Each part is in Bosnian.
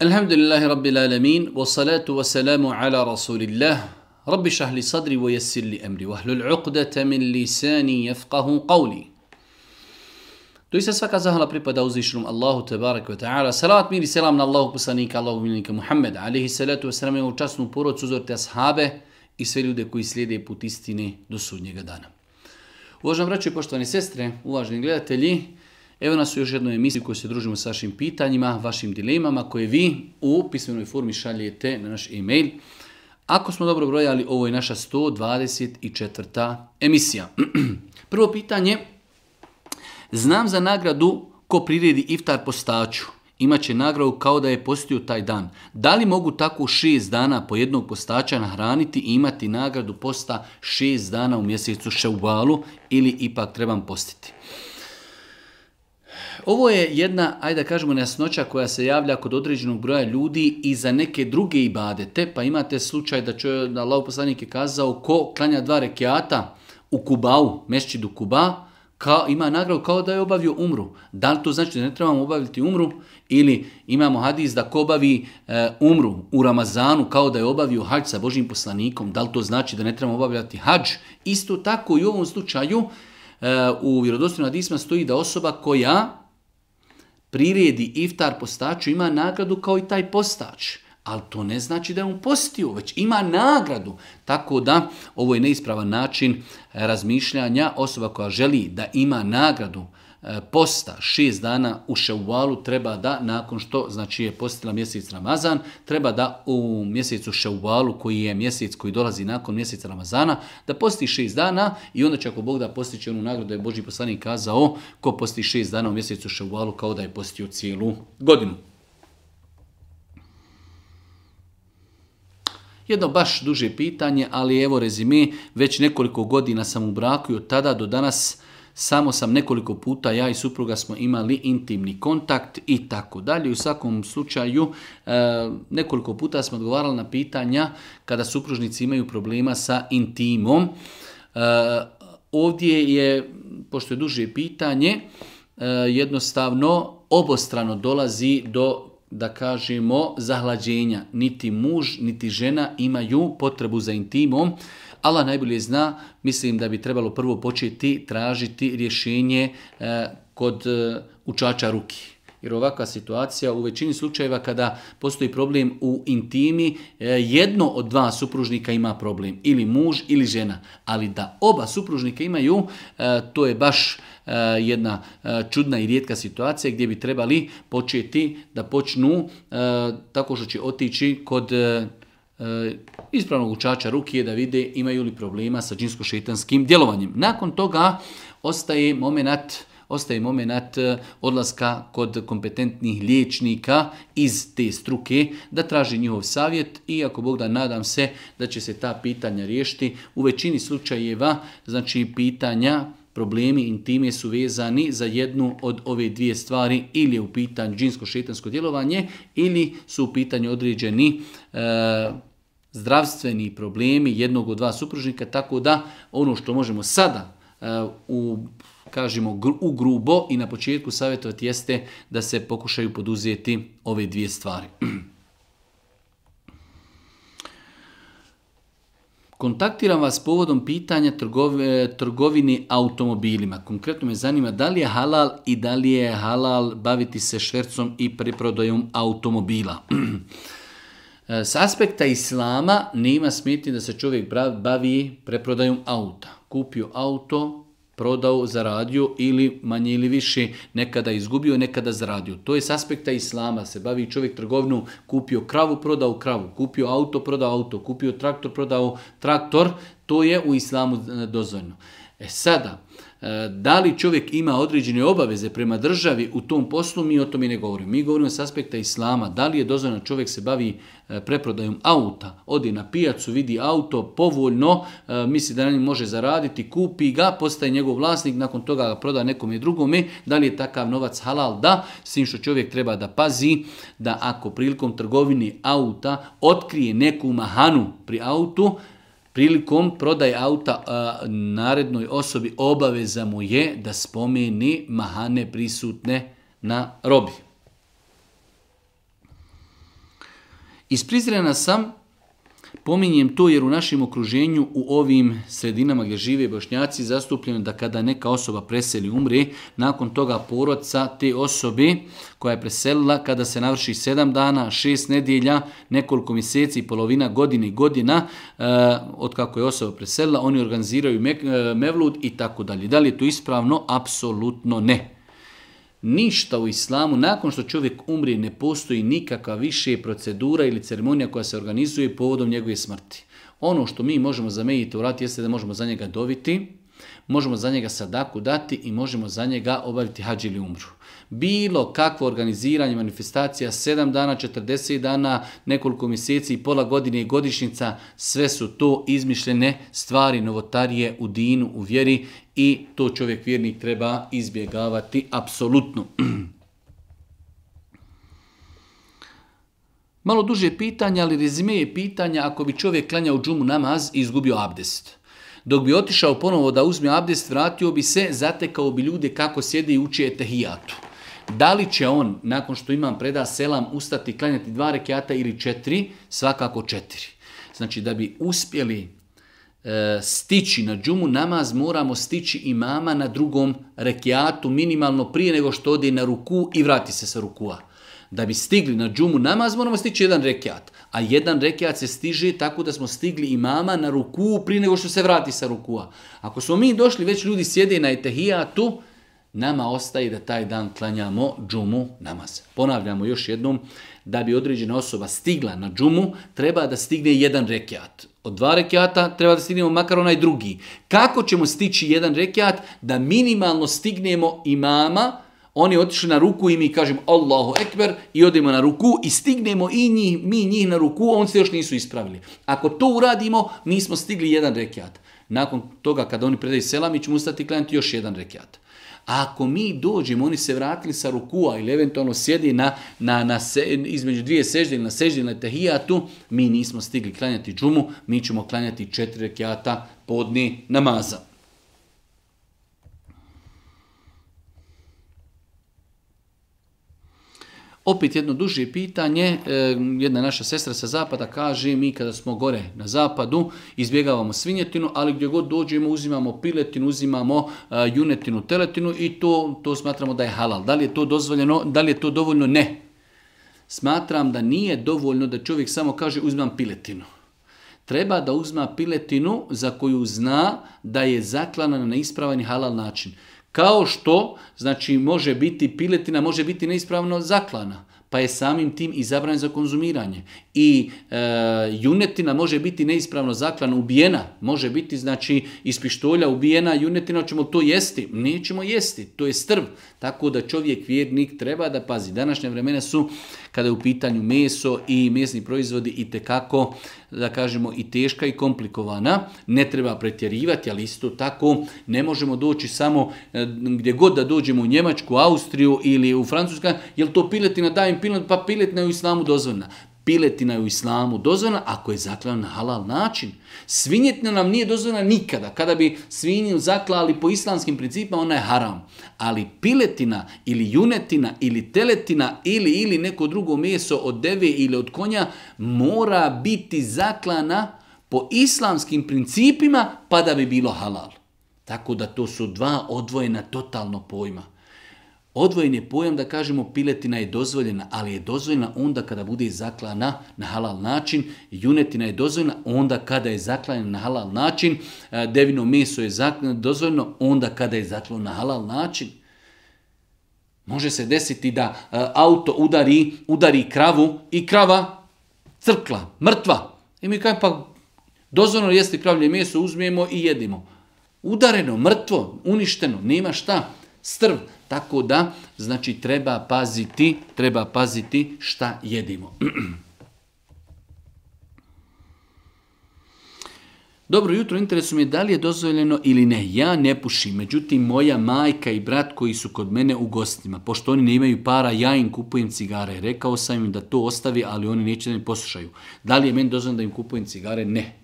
Elhamdülillahi Rabbil alamin, ve salatu ve salamu ala rasulillah, Rabbi şahli sadri ve yessirli emri ve ahlul uqdete min lisani yefqahu qavli. Doista svaka zahvala pripada uzvišenom Allahu tebarek ve ta'ala. Salavat mir i selam na Allahu poslanika, Allahu milnika Muhammed, alihi salatu ve selam u časnu porodcu ashabe i sve ljude koji slijede put istine do sudnjega dana. Uvažen vraću i poštovani sestre, uvaženi gledatelji, Evo nas u još jednoj emisiji koju se družimo sa vašim pitanjima, vašim dilemama koje vi u pismenoj formi šaljete na naš e-mail. Ako smo dobro brojali, ovo je naša 124. emisija. Prvo pitanje. Znam za nagradu ko priredi iftar postaču. Imaće nagradu kao da je postio taj dan. Da li mogu tako šest dana po jednog postača nahraniti i imati nagradu posta šest dana u mjesecu šeubalu ili ipak trebam postiti? Ovo je jedna, ajde da kažemo, nejasnoća koja se javlja kod određenog broja ljudi i za neke druge ibadete, pa imate slučaj da, će, da Allah poslanik je kazao ko klanja dva rekiata u Kubau, do Kuba, kao, ima nagradu kao da je obavio umru. Da li to znači da ne trebamo obaviti umru ili imamo hadis da ko obavi e, umru u Ramazanu kao da je obavio hađ sa Božim poslanikom, da li to znači da ne trebamo obavljati hađ? Isto tako i u ovom slučaju e, u vjerodostojnom hadisma stoji da osoba koja priredi iftar postaču, ima nagradu kao i taj postač. Ali to ne znači da je on postio, već ima nagradu. Tako da, ovo je neispravan način razmišljanja osoba koja želi da ima nagradu, E, posta šest dana u Ševalu treba da, nakon što znači je postila mjesec Ramazan, treba da u mjesecu Ševalu, koji je mjesec koji dolazi nakon mjeseca Ramazana, da posti šest dana i onda će ako Bog da postići onu nagradu da je Boži poslanik kazao ko posti šest dana u mjesecu Ševalu kao da je postio cijelu godinu. Jedno baš duže pitanje, ali evo rezime, već nekoliko godina sam u braku i od tada do danas samo sam nekoliko puta, ja i supruga smo imali intimni kontakt i tako dalje. U svakom slučaju e, nekoliko puta smo odgovarali na pitanja kada supružnici imaju problema sa intimom. E, ovdje je, pošto je duže pitanje, e, jednostavno obostrano dolazi do da kažemo, zahlađenja. Niti muž, niti žena imaju potrebu za intimom. ali najbolje zna, mislim da bi trebalo prvo početi tražiti rješenje eh, kod eh, učača ruki. Jer ovakva situacija u većini slučajeva kada postoji problem u intimi, e, jedno od dva supružnika ima problem. Ili muž ili žena. Ali da oba supružnika imaju, e, to je baš e, jedna čudna i rijetka situacija gdje bi trebali početi da počnu tako što će otići kod ispravnog učača rukije da vide imaju li problema sa džinsko-šetanskim djelovanjem. Nakon toga ostaje moment ostaje moment eh, odlaska kod kompetentnih liječnika iz te struke da traži njihov savjet i ako Bog da nadam se da će se ta pitanja riješiti. U većini slučajeva znači pitanja problemi intime su vezani za jednu od ove dvije stvari ili je u pitanju džinsko šetansko djelovanje ili su u pitanju određeni eh, zdravstveni problemi jednog od dva supružnika tako da ono što možemo sada eh, u kažemo u grubo i na početku savjetovati jeste da se pokušaju poduzeti ove dvije stvari. Kontaktiram vas povodom pitanja trgovini automobilima. Konkretno me zanima da li je halal i da li je halal baviti se švercom i preprodajom automobila. E, s aspekta islama nema smetnje da se čovjek bavi preprodajom auta. Kupio auto, prodao, zaradio ili manje ili više nekada izgubio, nekada zaradio. To je s aspekta islama, se bavi čovjek trgovnu, kupio kravu, prodao kravu, kupio auto, prodao auto, kupio traktor, prodao traktor, to je u islamu dozvoljno. E sada, E, da li čovjek ima određene obaveze prema državi u tom poslu, mi o tome ne govorimo. Mi govorimo s aspekta islama. Da li je dozvoljeno čovjek se bavi e, preprodajom auta, odi na pijacu, vidi auto povoljno, e, misli da na može zaraditi, kupi ga, postaje njegov vlasnik, nakon toga ga proda nekome drugome. Da li je takav novac halal? Da, s tim što čovjek treba da pazi da ako prilikom trgovini auta otkrije neku mahanu pri autu, Prilikom prodaje auta narednoj osobi obaveza mu je da spomeni mahane prisutne na robi. Isprizrena sam Pominjem to jer u našem okruženju u ovim sredinama gdje žive bošnjaci zastupljeno da kada neka osoba preseli umre, nakon toga porodca te osobe koja je preselila kada se navrši 7 dana, 6 nedjelja, nekoliko mjeseci, polovina godine i godina e, od kako je osoba preselila, oni organiziraju e, mevlud i tako dalje. Da li je to ispravno? Apsolutno ne. Ništa u islamu, nakon što čovjek umri, ne postoji nikakva više procedura ili ceremonija koja se organizuje povodom njegove smrti. Ono što mi možemo zamijeniti u urati jeste da možemo za njega doviti, možemo za njega sadaku dati i možemo za njega obaviti hađi ili umru. Bilo kakvo organiziranje, manifestacija, 7 dana, 40 dana, nekoliko mjeseci, pola godine i godišnjica, sve su to izmišljene stvari, novotarije u dinu, u vjeri i to čovjek vjernik treba izbjegavati apsolutno. Malo duže pitanje, ali rezime je pitanja ako bi čovjek klanjao džumu namaz i izgubio abdest. Dok bi otišao ponovo da uzme abdest, vratio bi se, zatekao bi ljude kako sjede i uči etehijatu. Da li će on, nakon što imam preda selam, ustati klanjati dva rekiata ili četiri? Svakako četiri. Znači, da bi uspjeli E, stići na džumu, namaz moramo stići i mama na drugom rekiatu minimalno prije nego što ode na ruku i vrati se sa rukua. Da bi stigli na džumu namaz moramo stići jedan rekiat, a jedan rekiat se stiže tako da smo stigli imama na ruku prije nego što se vrati sa rukua. Ako smo mi došli, već ljudi sjede na etehijatu, nama ostaje da taj dan klanjamo džumu namaz. Ponavljamo još jednom, da bi određena osoba stigla na džumu, treba da stigne jedan rekiat. Od dva rekiata treba da stignemo makar onaj drugi. Kako ćemo stići jedan rekiat? Da minimalno stignemo imama, oni otišli na ruku i mi kažemo Allahu Ekber i odemo na ruku i stignemo i njih, mi njih na ruku, on se još nisu ispravili. Ako to uradimo, nismo stigli jedan rekiat. Nakon toga kada oni predaju selam, mi ćemo ustati i klanjati još jedan rekiat. A ako mi dođemo, oni se vratili sa rukua ili eventualno sjedi na, na, na između dvije sežde ili na sežde na tehijatu, mi nismo stigli klanjati džumu, mi ćemo klanjati četiri rekiata podni namaza. Opet jedno duže pitanje, e, jedna naša sestra sa zapada kaže mi kada smo gore na zapadu izbjegavamo svinjetinu, ali gdje god dođemo uzimamo piletinu, uzimamo e, junetinu, teletinu i to, to smatramo da je halal. Da li je to dozvoljeno, da li je to dovoljno? Ne. Smatram da nije dovoljno da čovjek samo kaže uzimam piletinu. Treba da uzma piletinu za koju zna da je zaklana na ispravan i halal način. Kao što, znači, može biti piletina, može biti neispravno zaklana, pa je samim tim i za konzumiranje. I e, junetina može biti neispravno zaklana, ubijena, može biti, znači, iz pištolja ubijena junetina, ćemo to jesti? Nećemo jesti, to je strv. Tako da čovjek, vjernik, treba da pazi. Današnje vremena su, kada je u pitanju meso i mesni proizvodi, i tekako da kažemo, i teška i komplikovana. Ne treba pretjerivati, ali isto tako ne možemo doći samo e, gdje god da dođemo u Njemačku, Austriju ili u Francuska, jer to piletina dajem pilet, pa piletina je u islamu dozvoljena piletina je u islamu dozvoljena ako je zaklana na halal način. Svinjetina nam nije dozvoljena nikada. Kada bi svinju zaklali po islamskim principima, ona je haram. Ali piletina ili junetina ili teletina ili ili neko drugo meso od deve ili od konja mora biti zaklana po islamskim principima pa da bi bilo halal. Tako da to su dva odvojena totalno pojma. Odvojen je pojam da kažemo piletina je dozvoljena, ali je dozvoljena onda kada bude zaklana na halal način, junetina je dozvoljena onda kada je zaklana na halal način, e, devino meso je dozvoljeno onda kada je zaklana na halal način. Može se desiti da e, auto udari, udari kravu i krava crkla, mrtva. I mi kažemo pa dozvoljeno jesti kravlje meso, uzmijemo i jedimo. Udareno, mrtvo, uništeno, nema šta. Strv, tako da, znači, treba paziti, treba paziti šta jedimo. Dobro jutro, interesu mi je da li je dozvoljeno ili ne. Ja ne pušim, međutim moja majka i brat koji su kod mene u gostima, pošto oni ne imaju para, ja im kupujem cigare. Rekao sam im da to ostavi, ali oni neće da mi poslušaju. Da li je meni dozvoljeno da im kupujem cigare? Ne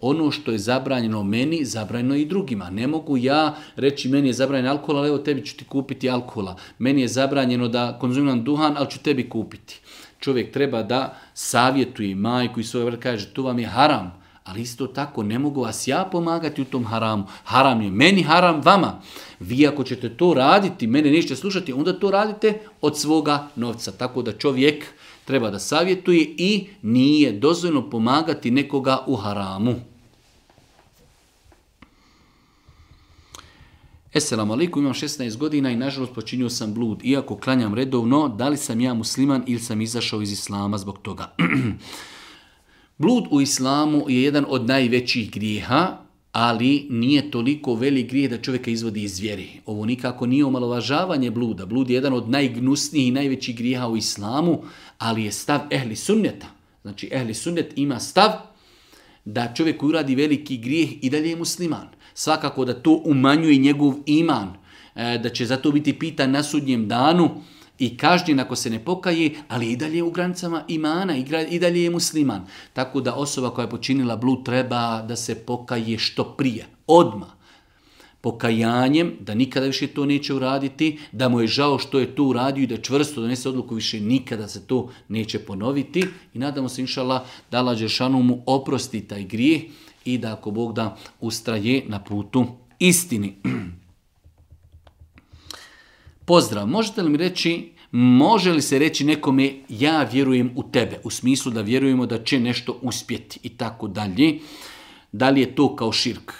ono što je zabranjeno meni, zabranjeno i drugima. Ne mogu ja reći meni je zabranjen alkohol, ali evo tebi ću ti kupiti alkohola. Meni je zabranjeno da konzumiram duhan, ali ću tebi kupiti. Čovjek treba da savjetuje majku i svoje kaže to vam je haram, ali isto tako ne mogu vas ja pomagati u tom haramu. Haram je meni, haram vama. Vi ako ćete to raditi, mene nećete slušati, onda to radite od svoga novca. Tako da čovjek treba da savjetuje i nije dozvoljno pomagati nekoga u haramu. Esselamu alaikum, imam 16 godina i nažalost počinio sam blud. Iako klanjam redovno, da li sam ja musliman ili sam izašao iz islama zbog toga? blud u islamu je jedan od najvećih grijeha ali nije toliko velik grijeh da čovjeka izvodi iz vjeri. Ovo nikako nije omalovažavanje bluda. Blud je jedan od najgnusnijih i najvećih grijeha u islamu, ali je stav ehli sunneta. Znači ehli sunnet ima stav da čovjek koji uradi veliki grijeh i dalje je musliman. Svakako da to umanjuje njegov iman, e, da će zato biti pitan na sudnjem danu, i kažnjen ako se ne pokaje, ali i dalje u granicama imana, i dalje je musliman. Tako da osoba koja je počinila blu treba da se pokaje što prije, odma. pokajanjem, da nikada više to neće uraditi, da mu je žao što je to uradio i da čvrsto donese odluku više nikada se to neće ponoviti i nadamo se inšala da Allah mu oprosti taj grijeh i da ako Bog da ustraje na putu istini. Pozdrav, možete li mi reći, može li se reći nekome ja vjerujem u tebe, u smislu da vjerujemo da će nešto uspjeti i tako dalje. Da li je to kao širk?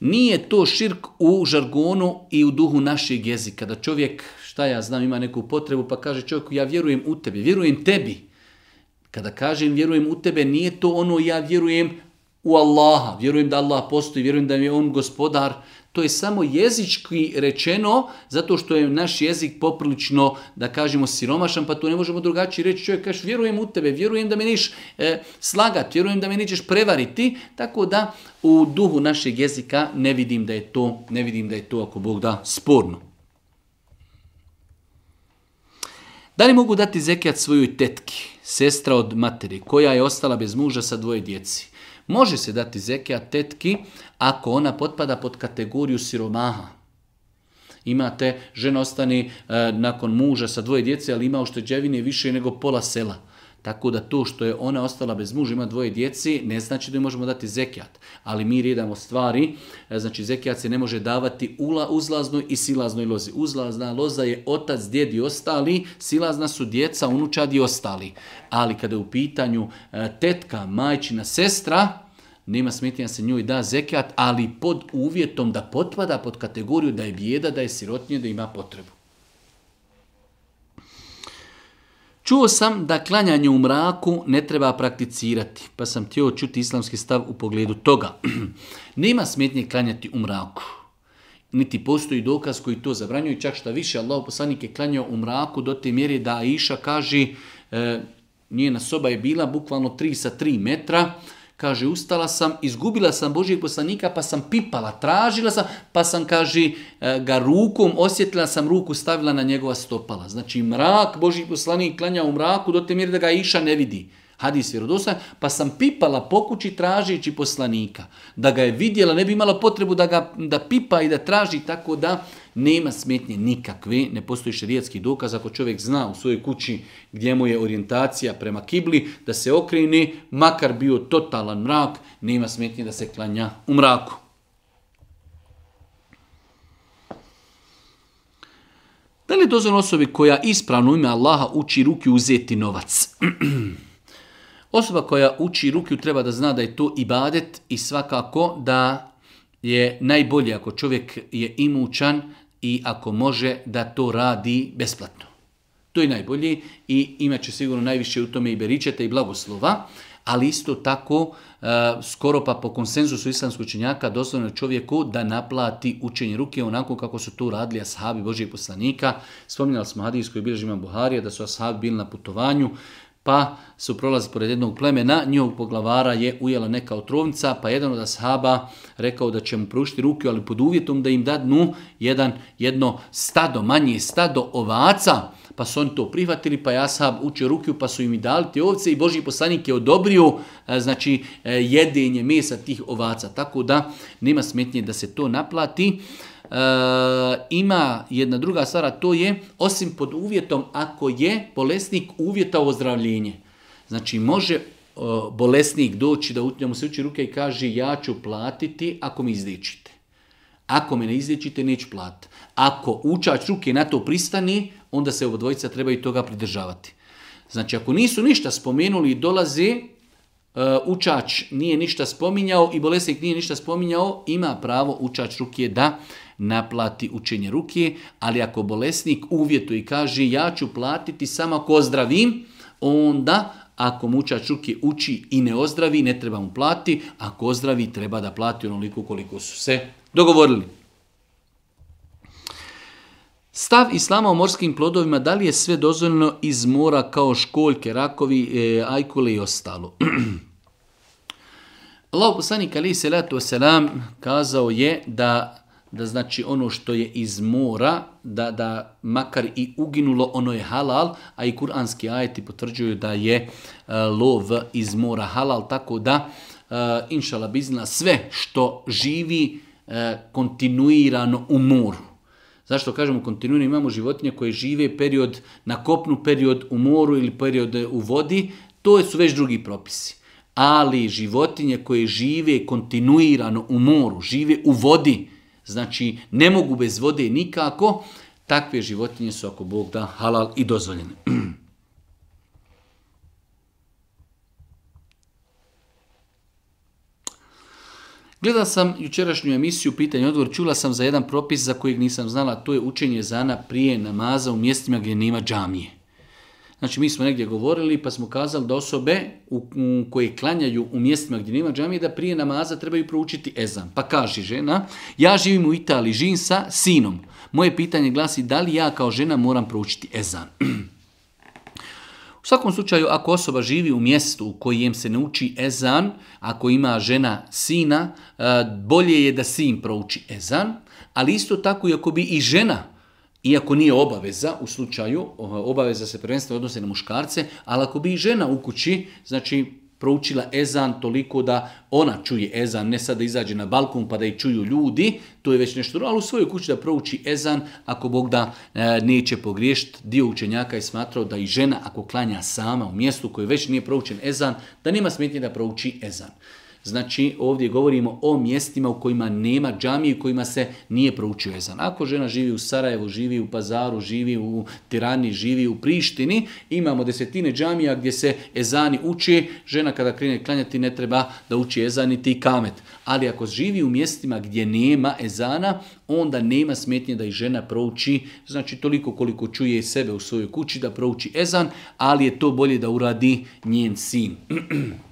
Nije to širk u žargonu i u duhu našeg jezika. Da čovjek, šta ja znam, ima neku potrebu pa kaže čovjeku ja vjerujem u tebe, vjerujem tebi. Kada kažem vjerujem u tebe, nije to ono ja vjerujem u Allaha, vjerujem da Allah postoji, vjerujem da je On gospodar, to je samo jezički rečeno, zato što je naš jezik poprilično, da kažemo, siromašan, pa to ne možemo drugačije reći. Čovjek kaže, vjerujem u tebe, vjerujem da me niš e, slagat, vjerujem da me nećeš prevariti, tako da u duhu našeg jezika ne vidim da je to, ne vidim da je to, ako Bog da, sporno. Da li mogu dati zekijat svojoj tetki, sestra od materi, koja je ostala bez muža sa dvoje djeci? Može se dati zekija tetki ako ona potpada pod kategoriju siromaha. Imate, žena ostani e, nakon muža sa dvoje djece, ali ima ušteđevine više nego pola sela. Tako da to što je ona ostala bez muža, ima dvoje djeci, ne znači da možemo dati zekijat. Ali mi redamo stvari, e, znači zekijat se ne može davati ula, uzlaznoj i silaznoj lozi. Uzlazna loza je otac, djed i ostali, silazna su djeca, unučadi i ostali. Ali kada je u pitanju e, tetka, majčina, sestra, nema smetnja se njoj da zekat, ali pod uvjetom da potpada pod kategoriju da je bijeda, da je sirotnje, da ima potrebu. Čuo sam da klanjanje u mraku ne treba prakticirati, pa sam htio čuti islamski stav u pogledu toga. nema smetnje klanjati u mraku. Niti postoji dokaz koji to zabranjuje, čak šta više, Allah poslanik je klanjao u mraku do te mjere da Aisha kaže, e, njena soba je bila bukvalno 3 sa 3 metra, Kaže, ustala sam, izgubila sam Božijeg poslanika, pa sam pipala, tražila sam, pa sam, kaže, e, ga rukom, osjetila sam ruku, stavila na njegova stopala. Znači, mrak, Boži poslanik klanja u mraku do te mjeri da ga iša ne vidi hadis vjerodostojan, pa sam pipala po kući tražeći poslanika. Da ga je vidjela, ne bi imala potrebu da ga da pipa i da traži, tako da nema smetnje nikakve, ne postoji šerijatski dokaz ako čovjek zna u svojoj kući gdje mu je orijentacija prema kibli, da se okrene, makar bio totalan mrak, nema smetnje da se klanja u mraku. Da li je dozvan osobi koja ispravno u ime Allaha uči ruki uzeti novac? Osoba koja uči rukiju treba da zna da je to ibadet i svakako da je najbolje ako čovjek je imućan i ako može da to radi besplatno. To je najbolje i imat će sigurno najviše u tome i beričeta i blagoslova, ali isto tako e, skoro pa po konsenzusu islamskog činjaka doslovno čovjeku da naplati učenje ruke onako kako su to radili ashabi Božijeg poslanika. Spominjali smo hadijskoj koji Buharija da su ashabi bili na putovanju, pa su prolazi pored jednog plemena, njihovog poglavara je ujela neka otrovnica, pa jedan od ashaba rekao da će mu prušiti ruke, ali pod uvjetom da im dadnu jedan, jedno stado, manje stado ovaca, pa su oni to prihvatili, pa je ashab učio ruku, pa su im i dali te ovce i Boži poslanik je odobrio e, znači, e, jedenje mesa tih ovaca, tako da nema smetnje da se to naplati. Eh, ima jedna druga stvar, to je, osim pod uvjetom ako je bolesnik uvjeta ozdravljenje. Znači, može eh, bolesnik doći da njemu se uči ruke i kaže ja ću platiti ako mi izličite. Ako me ne izličite, neću platiti. Ako učač ruke na to pristani, onda se obodvojica i toga pridržavati. Znači, ako nisu ništa spomenuli i dolazi, eh, učač nije ništa spominjao i bolesnik nije ništa spominjao, ima pravo učač ruke da naplati učenje ruke, ali ako bolesnik uvjetuje i kaže ja ću platiti samo ako ozdravim, onda ako mučač ruke uči i ne ozdravi, ne treba mu plati, ako ozdravi treba da plati onoliko koliko su se dogovorili. Stav islama o morskim plodovima, da li je sve dozvoljeno iz mora kao školjke, rakovi, e, ajkule i ostalo? Allah poslanik ali salatu wasalam kazao je da da znači ono što je iz mora, da, da makar i uginulo, ono je halal, a i kuranski ajeti potvrđuju da je e, lov iz mora halal, tako da, e, inšala bizna, sve što živi e, kontinuirano u moru. Zašto kažemo kontinuirano? Imamo životinje koje žive period na kopnu, period u moru ili period u vodi, to su već drugi propisi. Ali životinje koje žive kontinuirano u moru, žive u vodi, Znači, ne mogu bez vode nikako. Takve životinje su, ako Bog da, halal i dozvoljene. Gledao sam jučerašnju emisiju Pitanje odgovor, čula sam za jedan propis za kojeg nisam znala, to je učenje zana prije namaza u mjestima gdje nema džamije. Znači mi smo negdje govorili pa smo kazali da osobe u, koje klanjaju u mjestima gdje nema džamije da prije namaza trebaju proučiti ezan. Pa kaže žena, ja živim u Italiji, živim sa sinom. Moje pitanje glasi da li ja kao žena moram proučiti ezan. U svakom slučaju, ako osoba živi u mjestu u kojem se ne uči ezan, ako ima žena sina, eh, bolje je da sin prouči ezan, ali isto tako i ako bi i žena iako nije obaveza u slučaju, eh, obaveza se prvenstveno odnose na muškarce, ali ako bi i žena u kući, znači proučila ezan toliko da ona čuje ezan, ne sad da izađe na balkon pa da i čuju ljudi, to je već nešto, ali u svojoj kući da prouči ezan, ako Bog da eh, neće pogriješiti, dio učenjaka je smatrao da i žena ako klanja sama u mjestu koje već nije proučen ezan, da nema smetnje da prouči ezan. Znači, ovdje govorimo o mjestima u kojima nema džamije, u kojima se nije proučio ezan. Ako žena živi u Sarajevu, živi u Pazaru, živi u Tirani, živi u Prištini, imamo desetine džamija gdje se ezani uči. Žena kada krene klanjati ne treba da uči ezan niti kamet. Ali ako živi u mjestima gdje nema ezana, onda nema smetnje da i žena prouči, znači toliko koliko čuje i sebe u svojoj kući da prouči ezan, ali je to bolje da uradi njen sin.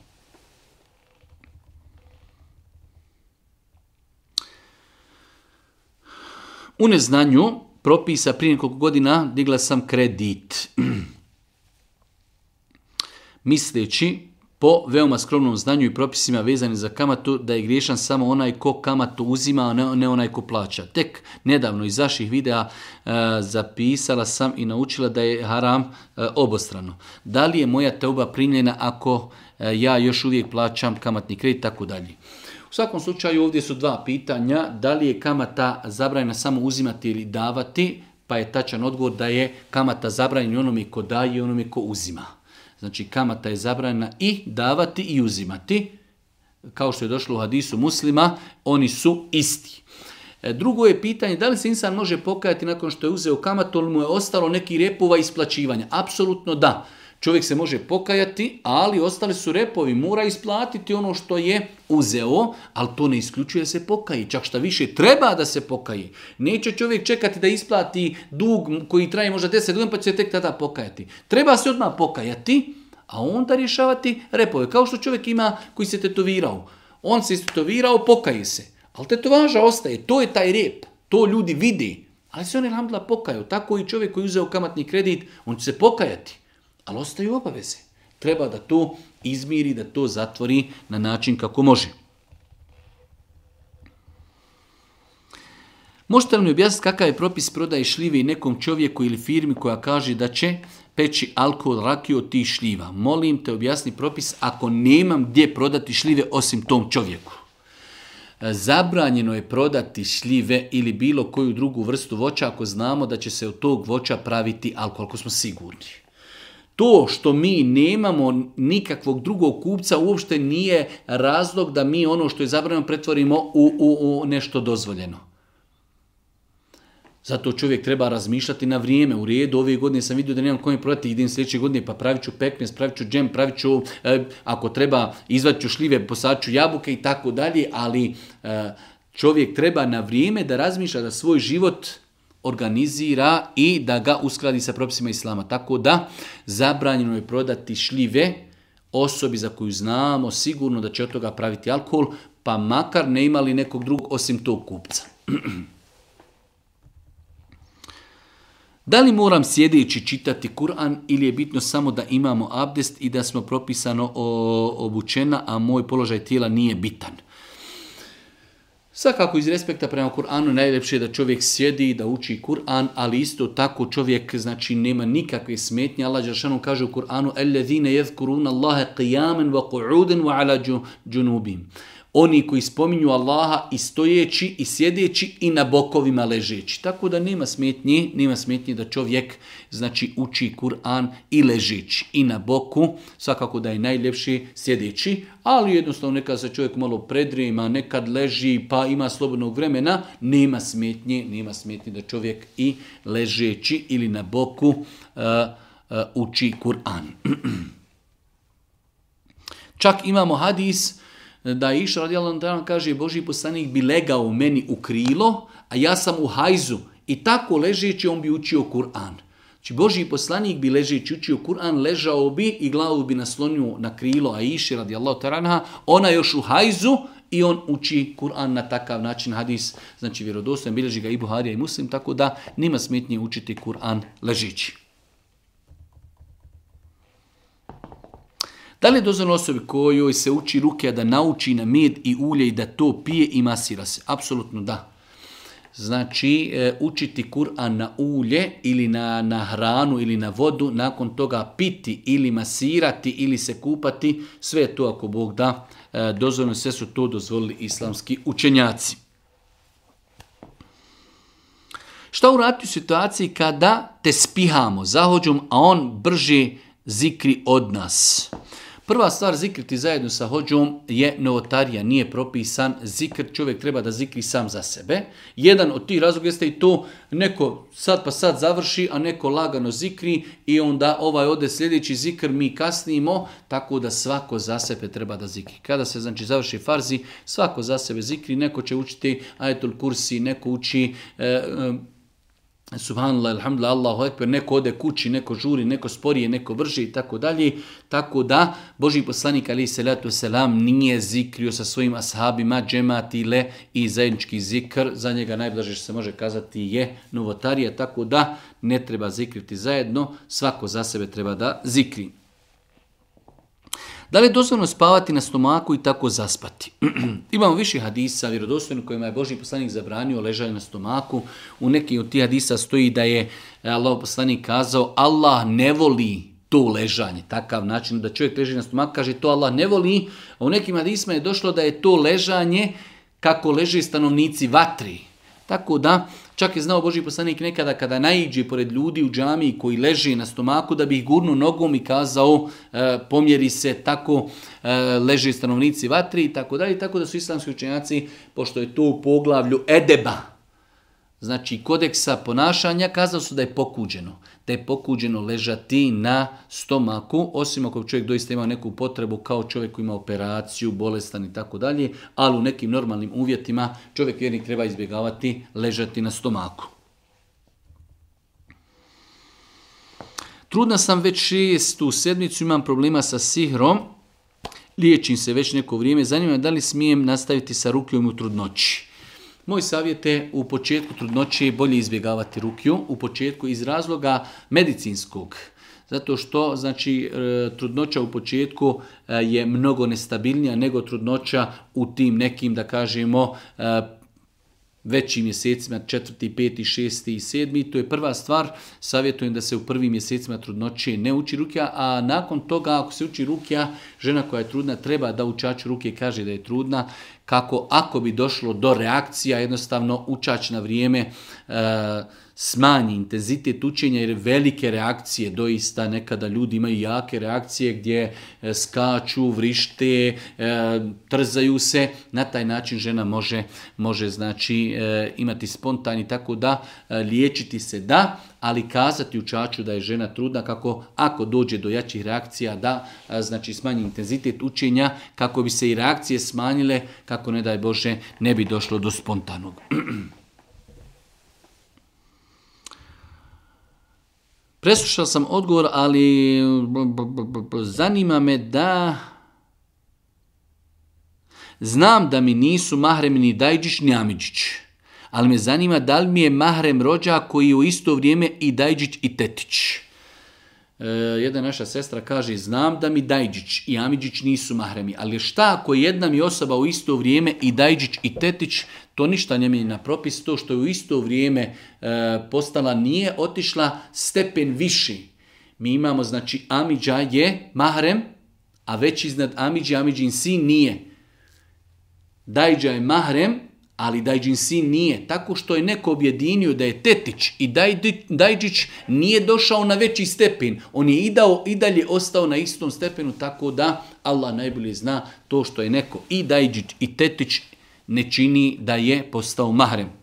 U neznanju propisa prije nekoliko godina digla sam kredit. Misleći po veoma skromnom znanju i propisima vezani za kamatu da je griješan samo onaj ko kamatu uzima, a ne, onaj ko plaća. Tek nedavno iz vaših videa e, zapisala sam i naučila da je haram e, obostrano. Da li je moja teuba primljena ako e, ja još uvijek plaćam kamatni kredit, tako dalje. U svakom slučaju ovdje su dva pitanja, da li je kamata zabranjena samo uzimati ili davati, pa je tačan odgovor da je kamata zabranjena onome ko daje i onome ko uzima. Znači kamata je zabranjena i davati i uzimati, kao što je došlo u hadisu muslima, oni su isti. E, drugo je pitanje da li se insan može pokajati nakon što je uzeo kamatu, ali mu je ostalo neki repova isplaćivanja. Apsolutno da. Čovjek se može pokajati, ali ostali su repovi, mora isplatiti ono što je uzeo, ali to ne isključuje se pokaji. Čak šta više, treba da se pokaji. Neće čovjek čekati da isplati dug koji traje možda 10 godina, pa će se tek tada pokajati. Treba se odmah pokajati, a onda rješavati repove. Kao što čovjek ima koji se tetovirao. On se istetovirao, pokaji se. Ali tetovaža ostaje, to je taj rep. To ljudi vidi. Ali se on je pokaju. pokajao. Tako i čovjek koji je uzeo kamatni kredit, on će se pokajati ali ostaju obaveze. Treba da to izmiri, da to zatvori na način kako može. Možete li mi objasniti kakav je propis prodaje šljive nekom čovjeku ili firmi koja kaže da će peći alkohol, rakiju od tih šljiva? Molim te objasni propis ako nemam gdje prodati šljive osim tom čovjeku. Zabranjeno je prodati šljive ili bilo koju drugu vrstu voća ako znamo da će se od tog voća praviti alkohol, ako smo sigurni. To što mi nemamo nikakvog drugog kupca uopšte nije razlog da mi ono što je zabranjeno pretvorimo u, u, u nešto dozvoljeno. Zato čovjek treba razmišljati na vrijeme. U redu, ove godine sam vidio da nemam kome prodati, idem sljedeće godine pa pravit ću pekmez, pravit ću džem, pravit ću, e, ako treba, izvat ću šljive, ću jabuke i tako dalje, ali e, čovjek treba na vrijeme da razmišlja da svoj život organizira i da ga uskladi sa propisima islama. Tako da zabranjeno je prodati šljive osobi za koju znamo sigurno da će od toga praviti alkohol, pa makar ne imali nekog drugog osim tog kupca. Da li moram sjedeći čitati Kur'an ili je bitno samo da imamo abdest i da smo propisano obučena, a moj položaj tijela nije bitan? Svakako iz respekta prema Kur'anu najljepše je da čovjek sjedi i da uči Kur'an, ali isto tako čovjek znači nema nikakve smetnje. Allah Đeršanu kaže u Kur'anu: "Ellezine yezkuruna qiyaman wa qu'udan wa ala oni koji spominju Allaha i stojeći i sjedeći i na bokovima ležeći. Tako da nema smetnje, nema smetnje da čovjek znači uči Kur'an i ležeći i na boku, svakako da je najljepši sjedeći, ali jednostavno neka se čovjek malo predrema, nekad leži pa ima slobodnog vremena, nema smetnje, nema smetnje da čovjek i ležeći ili na boku uh, uh, uči Kur'an. Čak imamo hadis da je išao Allah kaže Boži poslanik bi legao meni u krilo, a ja sam u hajzu. I tako ležeći on bi učio Kur'an. Znači Boži poslanik bi ležeći učio Kur'an, ležao bi i glavu bi naslonio na krilo a radi radijallahu taranha, ona još u hajzu i on uči Kur'an na takav način hadis, znači vjerodostojan bilježi ga i Buharija i Muslim, tako da nima smetnije učiti Kur'an ležeći. Da li je dozvoljeno osobi kojoj se uči ruke da nauči na med i ulje i da to pije i masira se? Apsolutno da. Znači, e, učiti Kur'an na ulje ili na, na hranu ili na vodu, nakon toga piti ili masirati ili se kupati, sve to ako Bog da e, dozvoljeno, sve su to dozvolili islamski učenjaci. Šta uraditi u situaciji kada te spihamo zahođom, a on brže zikri od nas? Prva stvar zikriti zajedno sa hođom je novotarija, nije propisan zikr, čovjek treba da zikri sam za sebe. Jedan od tih razloga jeste i to neko sad pa sad završi, a neko lagano zikri i onda ovaj ode sljedeći zikr mi kasnimo, tako da svako za sebe treba da zikri. Kada se znači završi farzi, svako za sebe zikri, neko će učiti ajetul kursi, neko uči e, e, subhanallah, alhamdulillah, Allahu ekber, neko ode kući, neko žuri, neko sporije, neko vrži i tako dalje. Tako da, Boži poslanik ali letu selam nije zikrio sa svojim ashabima džematile i zajednički zikr. Za njega najblaže što se može kazati je novotarija, tako da ne treba zikriti zajedno, svako za sebe treba da zikri. Da li je doslovno spavati na stomaku i tako zaspati? Imamo više hadisa vjerodostojnih kojima je Božji poslanik zabranio ležanje na stomaku. U nekim od tih hadisa stoji da je e, Allah poslanik kazao Allah ne voli to ležanje, takav način da čovjek leži na stomaku, kaže to Allah ne voli. A u nekim hadisma je došlo da je to ležanje kako leži stanovnici vatri. Tako da Čak je znao Boži poslanik nekada kada naiđe pored ljudi u džami koji leže na stomaku da bi ih gurnu nogom i kazao e, pomjeri se tako leži leže stanovnici vatri i tako dalje. Tako da su islamski učenjaci, pošto je to u poglavlju edeba, znači kodeksa ponašanja, kazao su da je pokuđeno. Da je pokuđeno ležati na stomaku, osim ako čovjek doista ima neku potrebu kao čovjek koji ima operaciju, bolestan i tako dalje, ali u nekim normalnim uvjetima čovjek vjernik treba izbjegavati ležati na stomaku. Trudna sam već šestu sedmicu, imam problema sa sihrom, liječim se već neko vrijeme, zanima da li smijem nastaviti sa rukljom u trudnoći. Moj savjet je u početku trudnoće bolje izbjegavati rukju, u početku iz razloga medicinskog. Zato što znači e, trudnoća u početku e, je mnogo nestabilnija nego trudnoća u tim nekim da kažemo e, većim mjesecima, četvrti, peti, šesti i sedmi, to je prva stvar, savjetujem da se u prvim mjesecima trudnoće ne uči rukja, a nakon toga ako se uči rukja, žena koja je trudna treba da učač ruke kaže da je trudna, kako ako bi došlo do reakcija, jednostavno učač na vrijeme e, smanji intenzitet učenja jer velike reakcije doista nekada ljudi imaju jake reakcije gdje e, skaču, vrište, e, trzaju se. Na taj način žena može, može znači e, imati spontani tako da liječiti se da, ali kazati učaču da je žena trudna kako ako dođe do jačih reakcija da znači smanji intenzitet učenja kako bi se i reakcije smanjile kako ne daj Bože ne bi došlo do spontanog. Preslušao sam odgovor, ali zanima me da... Znam da mi nisu mahrem ni Dajđić ni Amidžić, ali me zanima da li mi je mahrem rođa koji je u isto vrijeme i Dajđić i Tetić. E, jedna naša sestra kaže, znam da mi Dajđić i Amidžić nisu mahremi, ali šta ako jedna mi osoba u isto vrijeme i Dajđić i Tetić, to ništa ne na propis, to što je u isto vrijeme e, postala nije otišla stepen viši. Mi imamo, znači, Amidža je mahrem, a već iznad Amidži, Amidžin sin nije. Dajđa je mahrem, ali Dajđin nije, tako što je neko objedinio da je Tetić i Dajđić nije došao na veći stepen. On je i, i dalje ostao na istom stepenu, tako da Allah najbolje zna to što je neko i Dajđić i Tetić ne čini da je postao mahrem.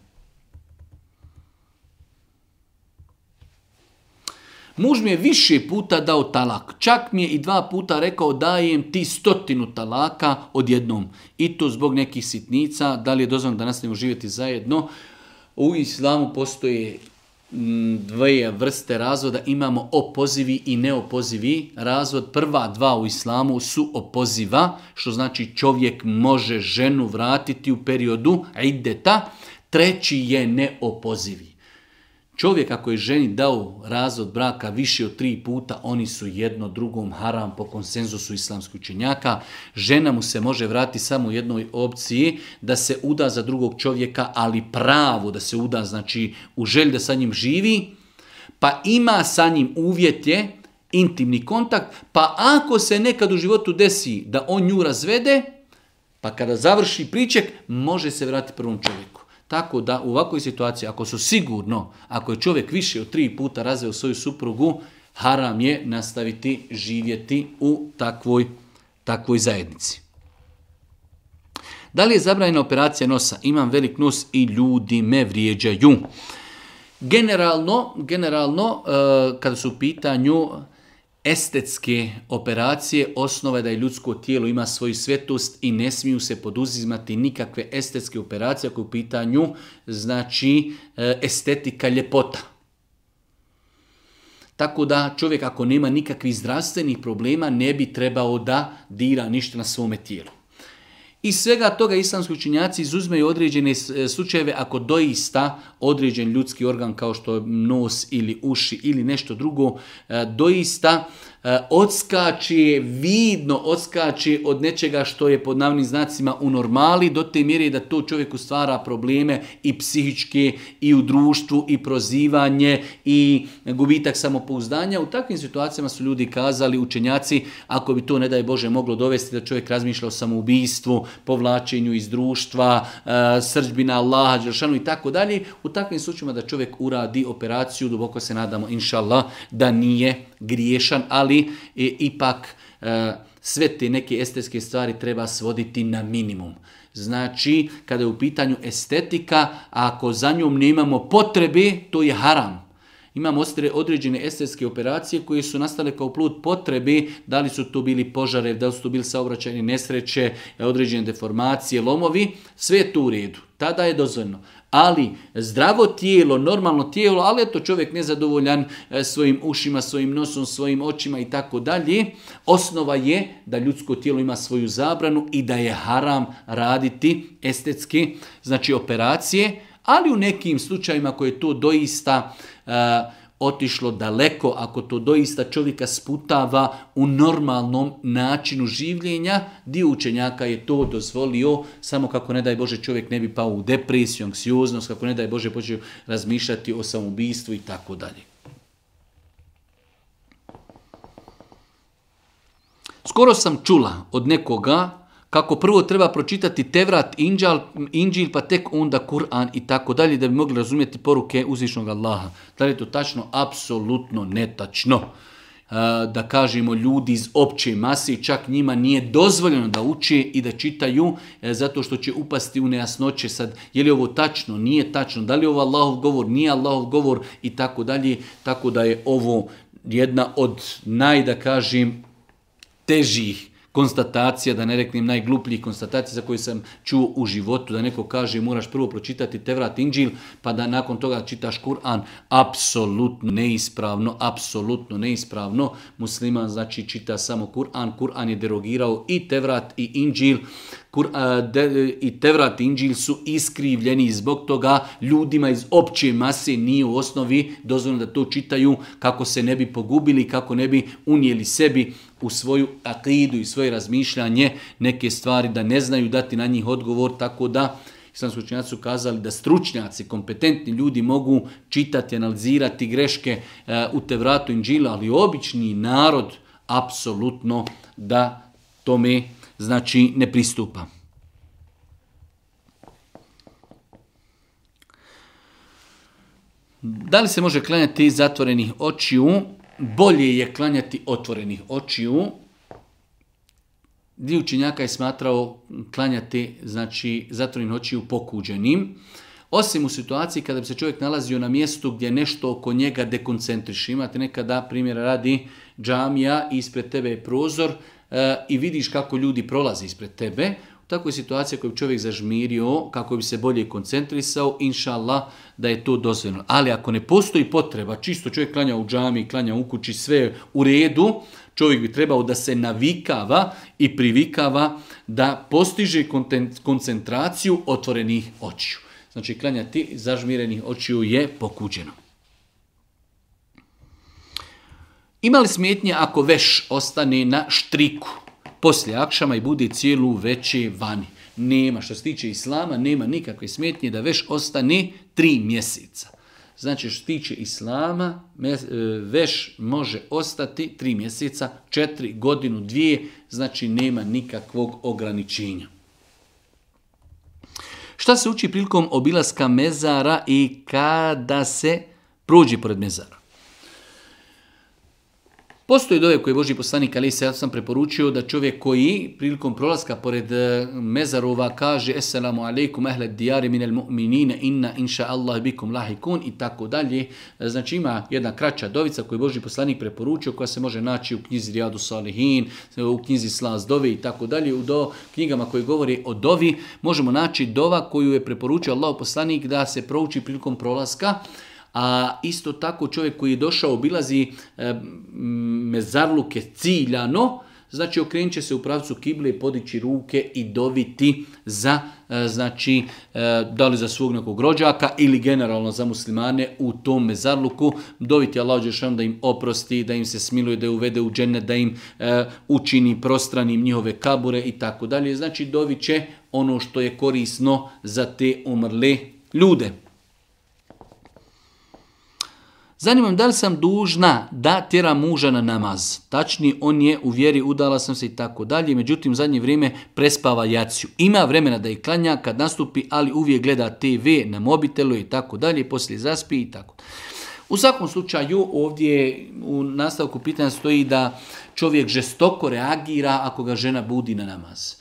Muž mi je više puta dao talak. Čak mi je i dva puta rekao dajem ti stotinu talaka odjednom. I to zbog nekih sitnica. Da li je dozvan da nastavimo živjeti zajedno? U islamu postoje mm, dvije vrste razvoda. Imamo opozivi i neopozivi razvod. Prva dva u islamu su opoziva, što znači čovjek može ženu vratiti u periodu ideta. Treći je neopozivi. Čovjek ako je ženi dao razvod braka više od tri puta, oni su jedno drugom haram po konsenzusu islamskih učenjaka. Žena mu se može vratiti samo u jednoj opciji da se uda za drugog čovjeka, ali pravo da se uda, znači u želj da sa njim živi, pa ima sa njim uvjetje, intimni kontakt, pa ako se nekad u životu desi da on nju razvede, pa kada završi priček, može se vratiti prvom čovjeku. Tako da u ovakvoj situaciji, ako su sigurno, ako je čovjek više od tri puta razveo svoju suprugu, haram je nastaviti živjeti u takvoj, takvoj zajednici. Da li je zabranjena operacija nosa? Imam velik nos i ljudi me vrijeđaju. Generalno, generalno eh, kada su u pitanju estetske operacije osnova je da je ljudsko tijelo ima svoju svetost i ne smiju se poduzimati nikakve estetske operacije ako je u pitanju znači eh, estetika ljepota. Tako da čovjek ako nema nikakvih zdravstvenih problema ne bi trebao da dira ništa na svome tijelu. I svega toga islamski učinjaci izuzmeju određene e, slučajeve ako doista određen ljudski organ kao što je nos ili uši ili nešto drugo e, doista E, odskači, vidno odskači od nečega što je pod navnim znacima u normali, do te mjere da to čovjeku stvara probleme i psihičke, i u društvu, i prozivanje, i gubitak samopouzdanja. U takvim situacijama su ljudi kazali, učenjaci, ako bi to, ne daj Bože, moglo dovesti da čovjek razmišlja o samoubistvu, povlačenju iz društva, e, srđbina Allaha, Đeršanu i tako dalje, u takvim slučajima da čovjek uradi operaciju, duboko se nadamo, inšallah, da nije griješan, ali i, ipak e, sve te neke estetske stvari treba svoditi na minimum. Znači, kada je u pitanju estetika, ako za njom nemamo potrebe, to je haram. Imamo određene estetske operacije koje su nastale kao plud potrebe, da li su to bili požare, da li su to bili saobraćajne nesreće, određene deformacije, lomovi, sve je tu u redu. Tada je dozvoljno. Ali zdravo tijelo, normalno tijelo, ali eto čovjek nezadovoljan e, svojim ušima, svojim nosom, svojim očima i tako dalje. Osnova je da ljudsko tijelo ima svoju zabranu i da je haram raditi estetski, znači operacije, ali u nekim slučajima koje to doista e, otišlo daleko, ako to doista čovjeka sputava u normalnom načinu življenja, dio učenjaka je to dozvolio, samo kako ne daj Bože čovjek ne bi pao u depresiju, anksioznost, kako ne daj Bože počeo razmišljati o samoubistvu i tako dalje. Skoro sam čula od nekoga kako prvo treba pročitati Tevrat, Inđal, Inđil, pa tek onda Kur'an i tako dalje, da bi mogli razumjeti poruke uzvišnog Allaha. Da li je to tačno? Apsolutno netačno. E, da kažemo ljudi iz opće masi, čak njima nije dozvoljeno da uče i da čitaju, e, zato što će upasti u nejasnoće sad, je li ovo tačno, nije tačno, da li je ovo Allahov govor, nije Allahov govor i tako dalje, tako da je ovo jedna od naj, kažem, težih konstatacija, da ne reknem najglupljih konstatacija za koje sam čuo u životu, da neko kaže moraš prvo pročitati Tevrat Inđil, pa da nakon toga čitaš Kur'an. Apsolutno neispravno, apsolutno neispravno. Musliman znači čita samo Kur'an, Kur'an je derogirao i Tevrat i Inđil. i Tevrat i Inđil su iskrivljeni zbog toga ljudima iz opće mase nije u osnovi dozvoljeno da to čitaju kako se ne bi pogubili, kako ne bi unijeli sebi u svoju akidu i svoje razmišljanje neke stvari da ne znaju dati na njih odgovor, tako da islamski su kazali da stručnjaci, kompetentni ljudi mogu čitati, analizirati greške eh, u Tevratu Inđila, ali obični narod apsolutno da tome znači ne pristupa. Da li se može klanjati zatvorenih očiju? bolje je klanjati otvorenih očiju. Dio učinjaka je smatrao klanjati znači, zatvorenih očiju pokuđenim. Osim u situaciji kada bi se čovjek nalazio na mjestu gdje nešto oko njega dekoncentriši. Imate nekada, primjera radi, džamija ispred tebe je prozor e, i vidiš kako ljudi prolaze ispred tebe. Tako je situacija koju bi čovjek zažmirio kako bi se bolje koncentrisao, inša da je to dozvoljeno. Ali ako ne postoji potreba, čisto čovjek klanja u džami, klanja u kući, sve u redu, čovjek bi trebao da se navikava i privikava da postiže koncentraciju otvorenih očiju. Znači, klanjati zažmirenih očiju je pokuđeno. Imali li ako veš ostane na štriku? poslije akšama i bude cijelu veće vani. Nema, što se tiče islama, nema nikakve smjetnje da veš ostane tri mjeseca. Znači što se tiče islama, e, veš može ostati tri mjeseca, četiri, godinu, dvije, znači nema nikakvog ograničenja. Šta se uči prilikom obilaska mezara i kada se prođe pored mezara? Postoje dove koje je Boži poslanik Ali se ja sam preporučio da čovjek koji prilikom prolaska pored e, mezarova kaže Esselamu alaikum ahle dijari minel mu'minine inna inša Allah bikum lahikun i tako dalje. E, znači ima jedna kraća dovica koju je Boži poslanik preporučio koja se može naći u knjizi Rijadu Salihin, u knjizi Slaz Dovi i tako dalje. U do, knjigama koje govori o dovi možemo naći dova koju je preporučio Allah poslanik da se prouči prilikom prolaska a isto tako čovjek koji je došao obilazi mezarluke ciljano, znači okrenut će se u pravcu kible i podići ruke i doviti za, e, znači, e, da li za svog nekog rođaka ili generalno za muslimane u tom mezarluku, doviti Allah Đešan da im oprosti, da im se smiluje, da je uvede u džene, da im e, učini prostranim njihove kabure i tako dalje. Znači, dovit će ono što je korisno za te umrle ljude. Zanimam da li sam dužna da tjera muža na namaz. Tačnije, on je u vjeri, udala sam se i tako dalje. Međutim, zadnje vrijeme prespava jaciju. Ima vremena da je klanja kad nastupi, ali uvijek gleda TV na mobitelu i tako dalje. Poslije zaspi i tako u svakom slučaju ovdje u nastavku pitanja stoji da čovjek žestoko reagira ako ga žena budi na namaz.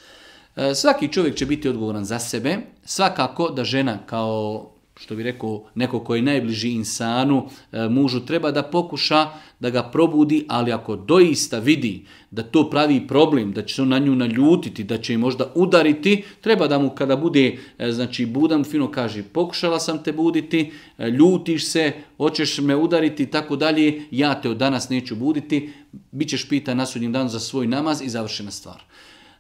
E, svaki čovjek će biti odgovoran za sebe. Svakako da žena kao što bi rekao neko koji je najbliži insanu, e, mužu, treba da pokuša da ga probudi, ali ako doista vidi da to pravi problem, da će se na nju naljutiti, da će je možda udariti, treba da mu kada bude, e, znači budan, fino kaže, pokušala sam te buditi, e, ljutiš se, hoćeš me udariti i tako dalje, ja te od danas neću buditi, bit ćeš pitan na sudnjem za svoj namaz i završena stvar.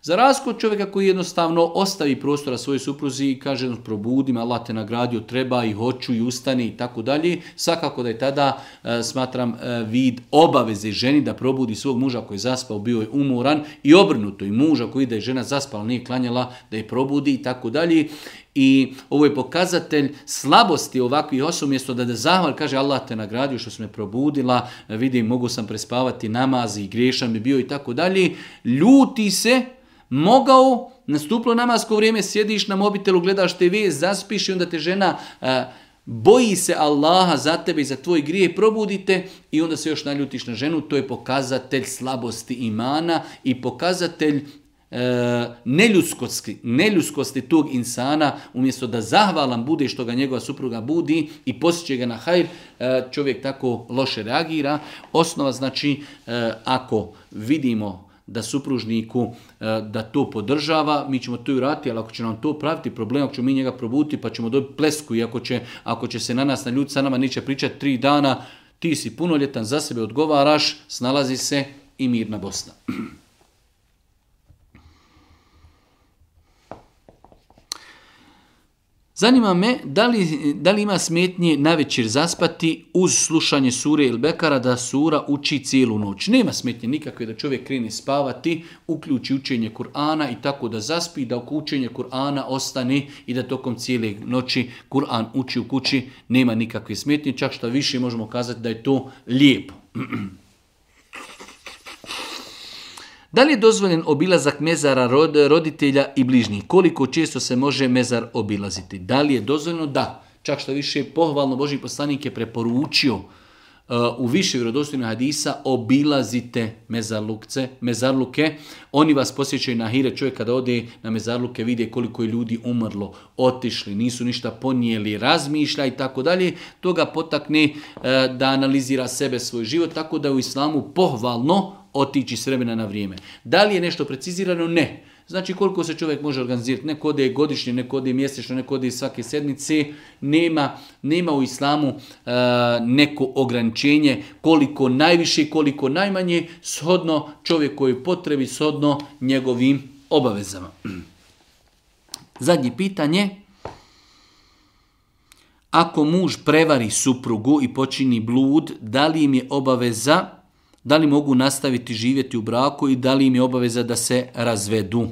Za razliku od čovjeka koji jednostavno ostavi prostora svojoj supruzi i kaže probudim, Allah te nagradio, treba i hoću i ustani i tako dalje, svakako da je tada e, smatram e, vid obaveze ženi da probudi svog muža koji je zaspao, bio je umoran i obrnuto i muža koji da je žena zaspala, nije klanjala, da je probudi i tako dalje. I ovo je pokazatelj slabosti ovakvih osoba, mjesto da da zahval kaže Allah te nagradio što si me probudila, vidim mogu sam prespavati namazi, i griješan bi bio i tako dalje. Ljuti se mogao, nastuplo namasko vrijeme, sjediš na mobitelu, gledaš TV, zaspiš i onda te žena e, boji se Allaha za tebe i za tvoj grije, probudite i onda se još naljutiš na ženu, to je pokazatelj slabosti imana i pokazatelj e, neljuskosti, neljuskosti tog insana, umjesto da zahvalan bude što ga njegova supruga budi i posjeće ga na hajr, e, čovjek tako loše reagira. Osnova znači, e, ako vidimo da supružniku e, da to podržava, mi ćemo to i urati, ali ako će nam to praviti problem, ako ćemo mi njega probuti pa ćemo dobiti plesku i ako će, ako će se na nas, na ljudi sa nama neće pričati tri dana, ti si punoljetan, za sebe odgovaraš, snalazi se i mirna Bosna. Zanima me da li, da li ima smetnje na večer zaspati uz slušanje sure ili bekara da sura uči cijelu noć. Nema smetnje nikakve da čovjek krene spavati, uključi učenje Kur'ana i tako da zaspi da oko Kur'ana ostane i da tokom cijele noći Kur'an uči u kući. Nema nikakve smetnje, čak što više možemo kazati da je to lijepo. Da li je dozvoljen obilazak mezara roditelja i bližnjih? Koliko često se može mezar obilaziti? Da li je dozvoljeno? Da. Čak što više pohvalno Boži poslanik je preporučio uh, u više vjerodostojnih hadisa obilazite mezarlukce, mezarluke. Oni vas posjećaju na hire. Čovjek kada ode na mezarluke vidi koliko je ljudi umrlo, otišli, nisu ništa ponijeli, razmišlja i tako dalje. To ga potakne uh, da analizira sebe, svoj život. Tako da u islamu pohvalno otići s vremena na vrijeme. Da li je nešto precizirano? Ne. Znači koliko se čovjek može organizirati, neko ode godišnje, neko ode mjesečno, neko ode svake sedmice, nema, nema u islamu uh, neko ograničenje koliko najviše, koliko najmanje, shodno čovjek koji potrebi, shodno njegovim obavezama. Zadnje pitanje. Ako muž prevari suprugu i počini blud, da li im je obaveza da li mogu nastaviti živjeti u braku i da li im je obaveza da se razvedu.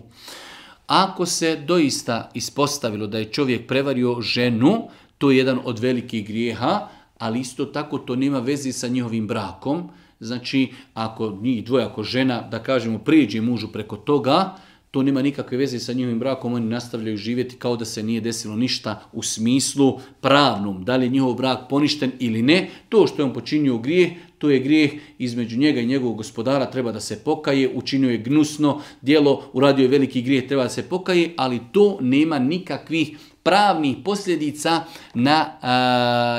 Ako se doista ispostavilo da je čovjek prevario ženu, to je jedan od velikih grijeha, ali isto tako to nema veze sa njihovim brakom. Znači, ako njih dvoje, ako žena, da kažemo, prijeđe mužu preko toga, to nema nikakve veze sa njihovim brakom, oni nastavljaju živjeti kao da se nije desilo ništa u smislu pravnom. Da li je njihov brak poništen ili ne, to što je on počinio grijeh, to je grijeh između njega i njegovog gospodara, treba da se pokaje, učinio je gnusno djelo, uradio je veliki grijeh, treba da se pokaje, ali to nema nikakvih pravnih posljedica na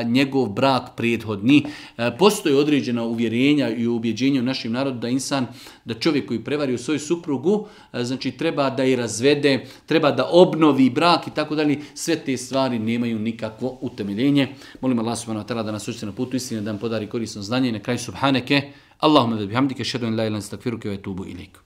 njegov brak prethodni. postoje određena uvjerenja i ubjeđenja u našem narodu da insan, da čovjek koji u svoju suprugu, znači treba da je razvede, treba da obnovi brak i tako dalje. Sve te stvari nemaju nikakvo utemeljenje. Molim Allah subhanahu wa ta'ala da nas učite na putu istine, da nam podari korisno znanje i na kraju subhaneke. Allahumma da bihamdike, šedun la ilan tubu iliku.